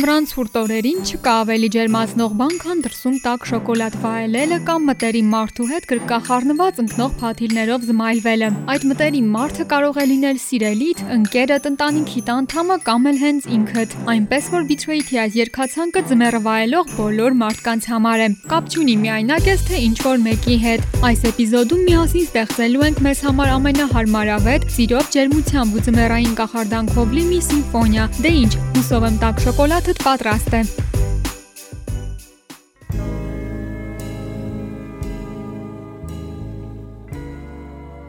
Ձմռան ցուրտ օրերին չկա ավելի ջերմացնող բան, քան դրսում տաք շոկոլադ վայելելը կամ մտերիմ մարդու հետ գրկախառնված ընկնող փաթիլներով զմայլվելը։ Այդ մտերիմ մարդը կարող է լինել սիրելիդ, ընկերդ, ընտանիքիդ անդամը կամ էլ հենց ինքդ։ Այնպես որ Betrayed-ի այս երկացանկը ձմեռը վայելող բոլոր մարդկանց համար է։ Կապ չունի միայնակ ես թե ինչ որ մեկի հետ։ Այս էպիզոդում միասին ստեղծելու ենք մեզ համար ամենահարմարավետ, սիրով, ջերմությամբ ու ձմեռային կախարդանքով լի մի սիմֆոնիա։ Դե ինչ, հուսով եմ տաք շոկոլադ cât 4 aste.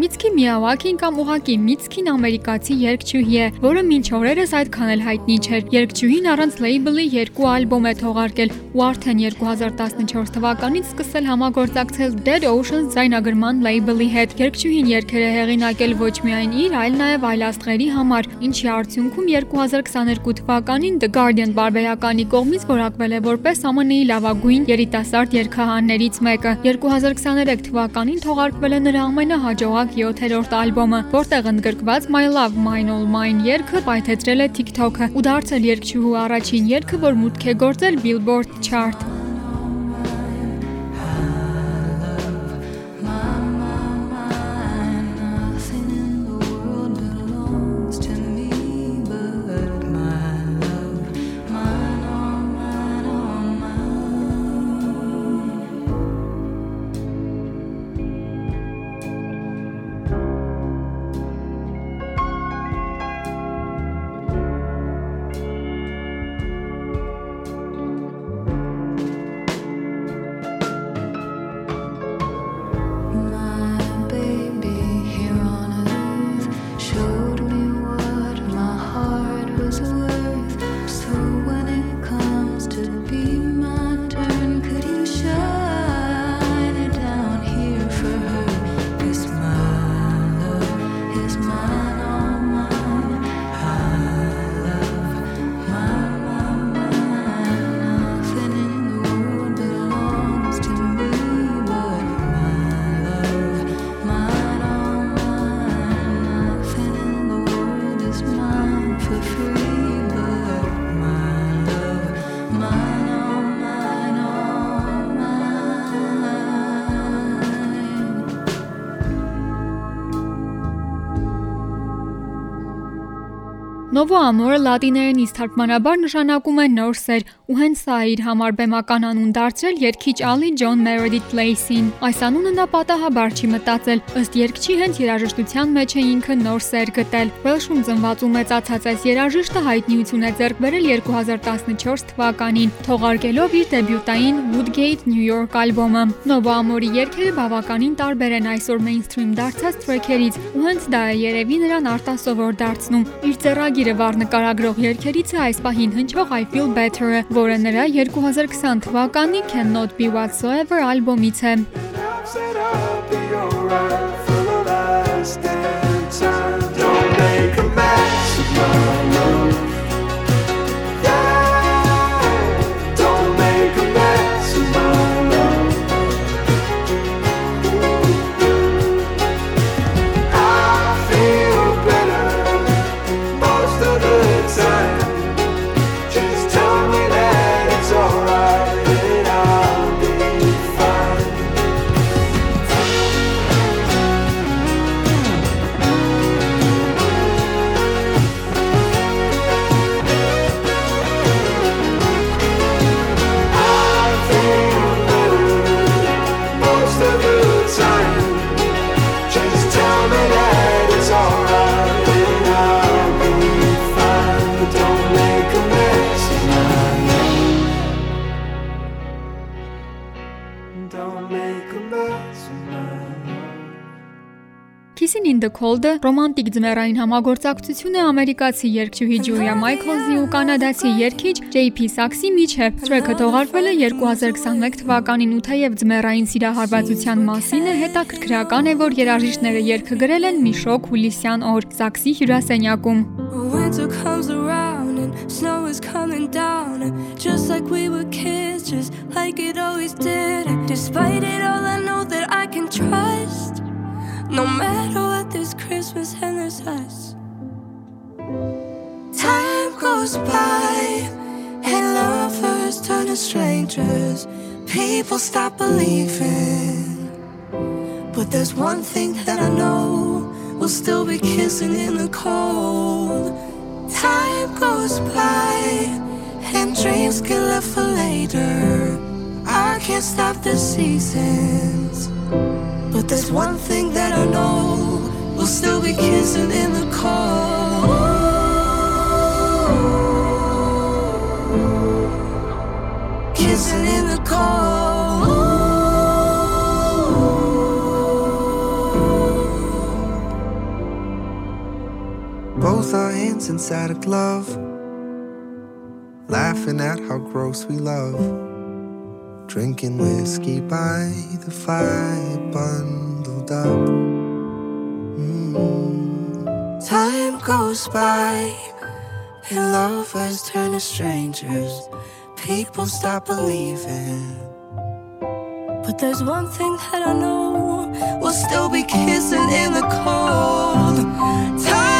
Միցքի Միավակին կամ ուղակի Միցքին ամերիկացի երգչուհի է, որը մինչ օրերս այդքան էլ հայտնի չէր։ Երգչուհին առանց լեյբլի երկու ալբոմ է թողարկել ու արդեն 2014 թվականից սկսել համագործակցել Dead Oceans ձայնագրման լեյբլի հետ։ Երգչուհին երգեր է հեղինակել ոչ միայն իր, այլ նաև այլ աստղերի համար, ինչի արդյունքում 2022 թվականին The Guardian բարբերականի կողմից որակվել է որպես ԱՄՆ-ի լավագույն երիտասարդ երգահաններից մեկը։ 2023 թվականին թողարկվել է նրա ամենահաջողակ հեղինակ 7-րդ ալբոմը, որտեղ ընդգրկված My Love Mine All Mine երգը պայթեցրել է TikTok-ը ու դարձել երգչուհու առաջին երգը, որ մուտք է գործել Billboard chart։ Novo Amor լատիներենից թարգմանաբար նշանակում է նոր սեր, ու հենց սա իր համար բեմական անուն դարձրել երգիչ Ալի Ջոն Meredith Lacey-ին։ Այս անունը նա պատահաբար չի մտածել, ըստ երգչի հենց երաժշտության մեջ է ինքը նոր սեր գտել։ Welsh-ում ծնված ու մեծացած այս երաժիշտը հայտնիություն է ձեռք բերել 2014 թվականին, թողարկելով իր դեբյուտային Woodgate New York ալբոմը։ Novo Amor-ի երգերը բավականին տարբեր են այսօր mainstream դարձած տրեքերից, ու հենց դա է երևի նրան արտասովոր դարձնում։ Իր ձեռագիրը Վառ նկարագրող երգերից է այս պահին հնչող I Feel Better-ը, որը նրա 2020 թվականի Cannot Be Whatsoever ալբոմից է։ Don't Kissing in the Cold-ը ռոմանտիկ ձմեռային համագործակցություն է ամերիկացի երգչուհի Ջուլիա Մայքլզի ու կանադացի երգիչ JP Sachs-ի միջև։ Թրեքը թողարկվել է 2021 թվականին ու թեև ձմեռային սիրահարվածության մասին է, հետաքրքրական է, որ երաժիշտները երգը գրել են մի շոկ հուլիսյան օր Sachs-ի հյուրասենյակում. Winter comes around and snow is down. Just like we were kids, just like it always did. Despite it all, I know that I can trust. No matter what, this Christmas and this us. Time goes by, and lovers turn to strangers. People stop believing. But there's one thing that I know we'll still be kissing in the cold. Time goes by, and dreams get left for later. I can't stop the seasons. But there's one thing that I know we'll still be kissing in the cold. Both our hands inside a glove, laughing at how gross we love. Drinking whiskey by the fire, bundled up. Mm. Time goes by, and lovers turn to strangers. People stop believing. But there's one thing that I know we'll still be kissing in the cold. Time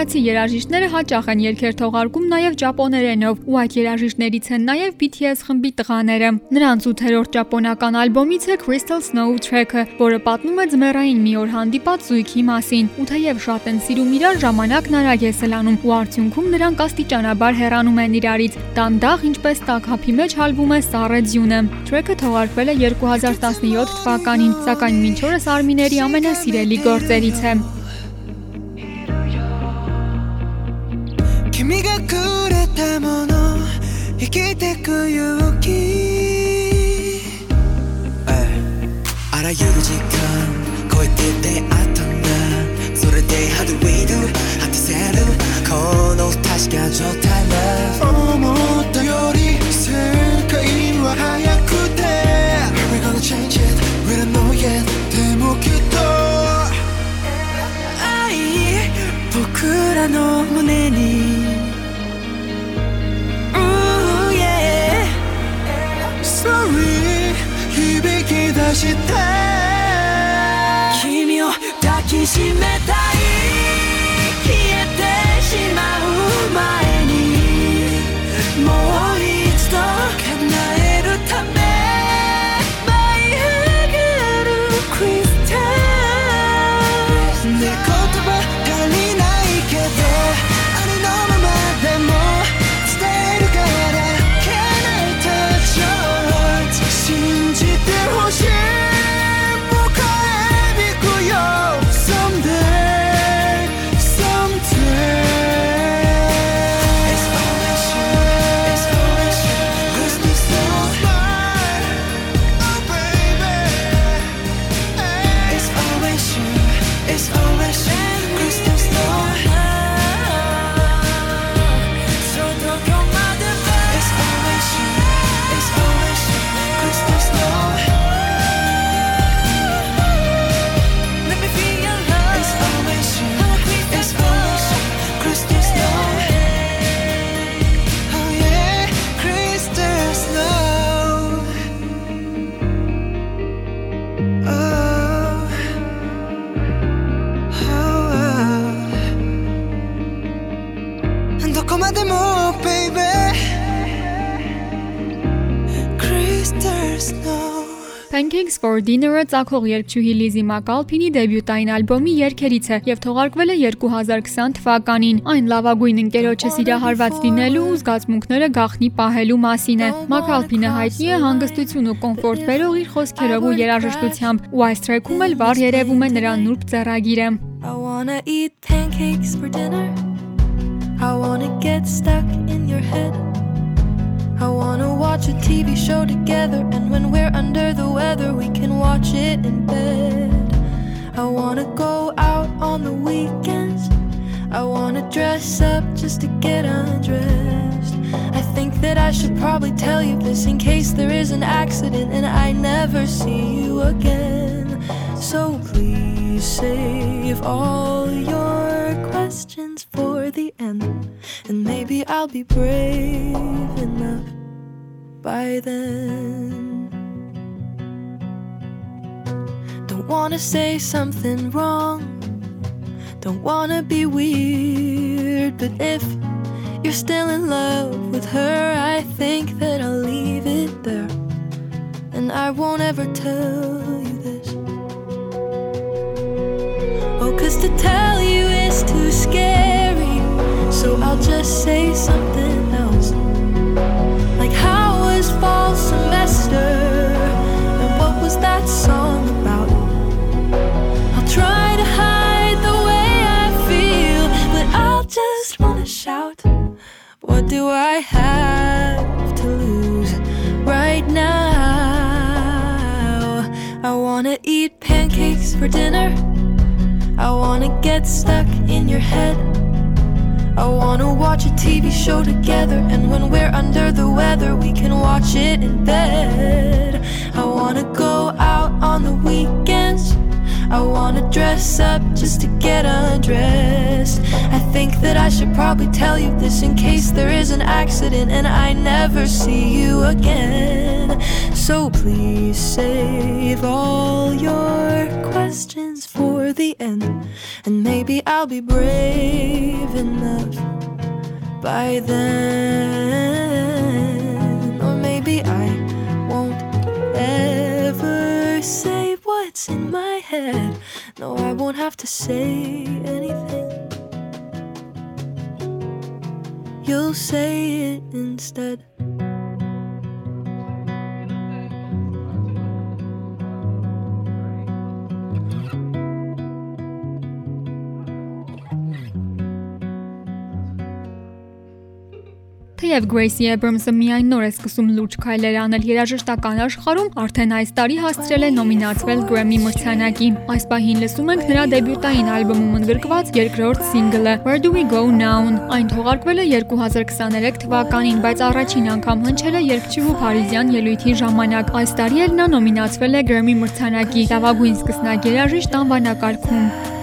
Կորեացի երաժիշտները հաճախ են երգեր թողարկում նաև ճապոներենով, ու այդ երաժիշտներից են նաև BTS խմբի տղաները։ Նրանց 8-րդ ճապոնական ալբոմից է Crystal Snow track-ը, որը պատմում է ձմեռային մի օր հանդիպած զույգի մասին։ Ու թեև շատ են սիրում իրար, ժամանակն արագ է սլանում, ու արդյունքում նրանք աստիճանաբար հեռանում են իրարից։ Դանդաղ ինչպես տակհապի մեջ հալվում է սառը ձյունը։ Track-ը թողարկվել է 2017 թվականին, սակայն մինչ օրս Արմիների ամենասիրելի գործերից է։ 君がくれたもの生きてく勇気。あらゆる時間超えて出会ったんだ。それで How do we do 果たせるこの確か状態 Love for Dinner-ը ցակող երգչուհի Լիզի Մակալփինի դեբյուտային ալբոմի երգերից է եւ թողարկվել է 2020 թվականին։ Այն լավագույն ընկերոջը սիրահարված լինելու ու զգացմունքները գախնի պահելու մասին է։ Մակալփինը հայտնի է հանգստություն ու կոմֆորտ բերող իր խոսքերով ու երաժշտությամբ, ու այս թրեքում էլ վառ երևում է նրա նուրբ ձեռագիրը։ I wanna eat pancakes for dinner. I wanna get stuck in your head. I wanna watch a TV show together, and when we're under the weather, we can watch it in bed. I wanna go out on the weekends. I wanna dress up just to get undressed. I think that I should probably tell you this in case there is an accident and I never see you again. So please save all your questions for the end, and maybe I'll be brave by then. Don't wanna say something wrong, don't wanna be weird, but if you're still in love with her, I think that I'll leave it there. And I won't ever tell you this. Oh, cause to tell you is too scary. So I'll just say something TV show together, and when we're under the weather, we can watch it in bed. I wanna go out on the weekends. I wanna dress up just to get undressed. I think that I should probably tell you this in case there is an accident and I never see you again. So please save all your questions for the end, and maybe I'll be brave enough by then. Or maybe I won't ever say what's in my head. No, I won't have to say anything. You'll say it instead. Թեև Gracie Abrams-ը միայն նոր է սկսում լուրջ քայլեր անել. Երաժշտական աշխարհում, արդեն այս տարի հասցրել է նոմինացվել Grammy մրցանակի։ Այս պահին լսում ենք նրա դեբյուտային ալբոմում ընդգրկված երկրորդ սինգլը Where Do We Go Now։ Այն թողարկվել է 2023 թվականին, բայց առաջին անգամ հնչել է երգչուհու Փարիզյան ելույթի ժամանակ։ Այս տարի էլ նա նոմինացվել է Grammy մրցանակի լավագույն սկսնակ երաժիշտ անվանակարգում։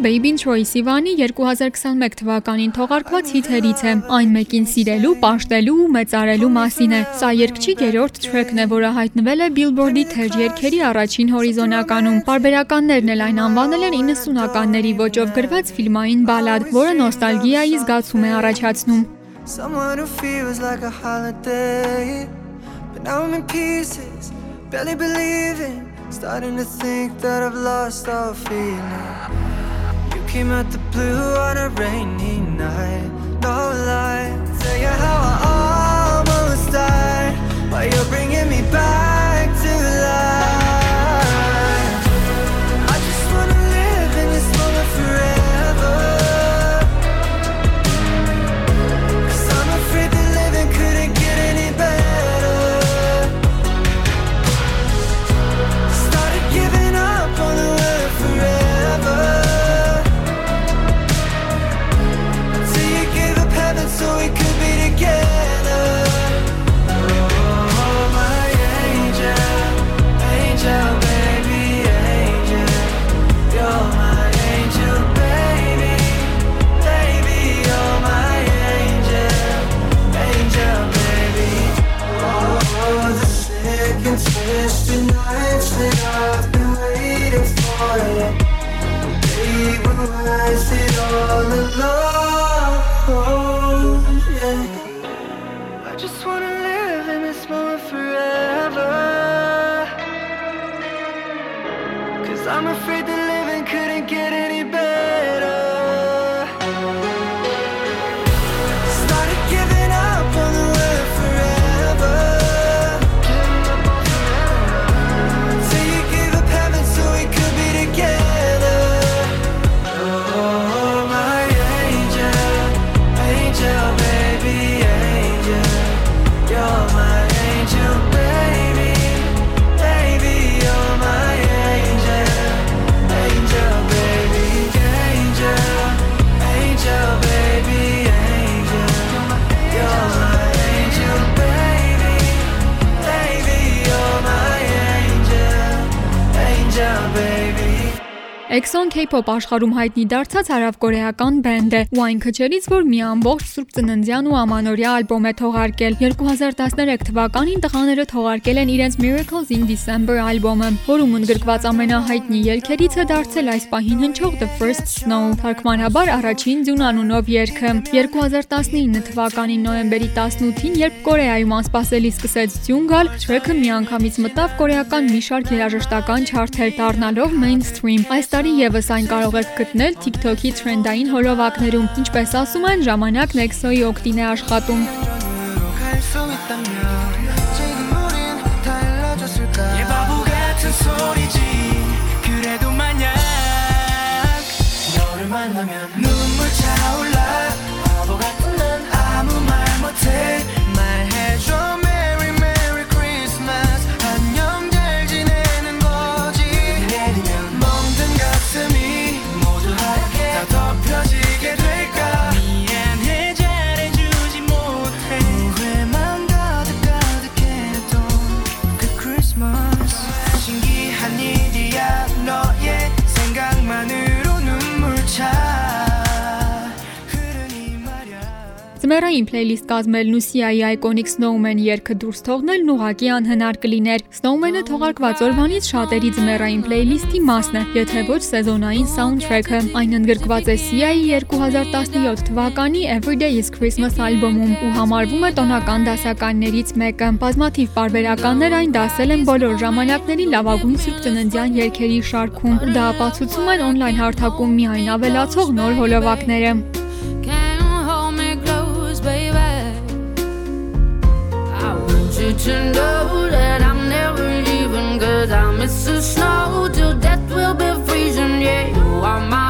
Baby-ին Troye Sivan-ի 2021 թվականին թողարկված հիթերից է։ Այն մեկին սիրելու, պաշտելու ու մեծարելու մասին է։ Սա երգչի երրորդ թրեքն է, որը հայտնվել է Billboard-ի թեժ երգերի առաջին հորիզոնականում։ Բարբերականներն էլ այն անվանել են 90-ականների ոճով գրված ֆիլմային բալադ, որը նոստալգիայի զգացում է առաջացնում։ Someone who feels like a holiday But now I'm in pieces, barely believing Starting to think that I've lost all feeling came out the blue on a rainy night. No lie, tell you how I almost died. While you're bringing I'm afraid that living couldn't get any Exxon K-pop աշխարհում հայտնի դարձած հարավկորեական բենդ է ու այն քչերից, որ մի ամբողջ Սուրբ Ծննդյան ու Ամանորյա ալբոմ է թողարկել։ 2013 թվականին տղաները թողարկել են իրենց Miracles in December ալբոմը, որում ընդգրկված ամենահայտնի երգերից է դարձել այս պահին հնչող The First Snow, թարգմանաբար առաջին ձյուն անունով երգը։ 2019 թվականի նոյեմբերի 18-ին, երբ Կորեայում անսպասելի սկսեց ձյուն գալ, թրեքը միանգամից մտավ կորեական մի շարք երաժշտական չարթեր, դառնալով mainstream։ Այս տարի եւս այն կարող եք գտնել TikTok-ի թրենդային հոլովակներում։ Ինչպես ասում են, ժամանակն EXO-ի օգտին է աշխատում։ 갈수 있다면 지금 우린 달라졌을까 이 바보 같은 소리지 그래도 만약 너를 만나면 Ձմեռային պլեյլիստ կազմելն ու Sia-ի Iconic Snowman երգը դուրս թողնելն ուղղակի անհնար կլիներ։ Snowman-ը թողարկված օրվանից շատերի ձմեռային պլեյլիստի մասն է, եթե ոչ սեզոնային սաունդթրեքը։ Այն ընդգրկված է Sia-ի 2017 թվականի Everyday is Christmas ալբոմում ու համարվում է տոնական դասականներից մեկը։ Բազմաթիվ պարբերականներ այն դասել են բոլոր ժամանակների լավագույն Սուրբ Ծննդյան երգերի շարքում ու դա ապացուցում են on-line հարթակում միայն ավելացող նոր հոլովակները։ to know that I'm never leaving, cause I miss the snow till death will be freezing. Yeah, you are my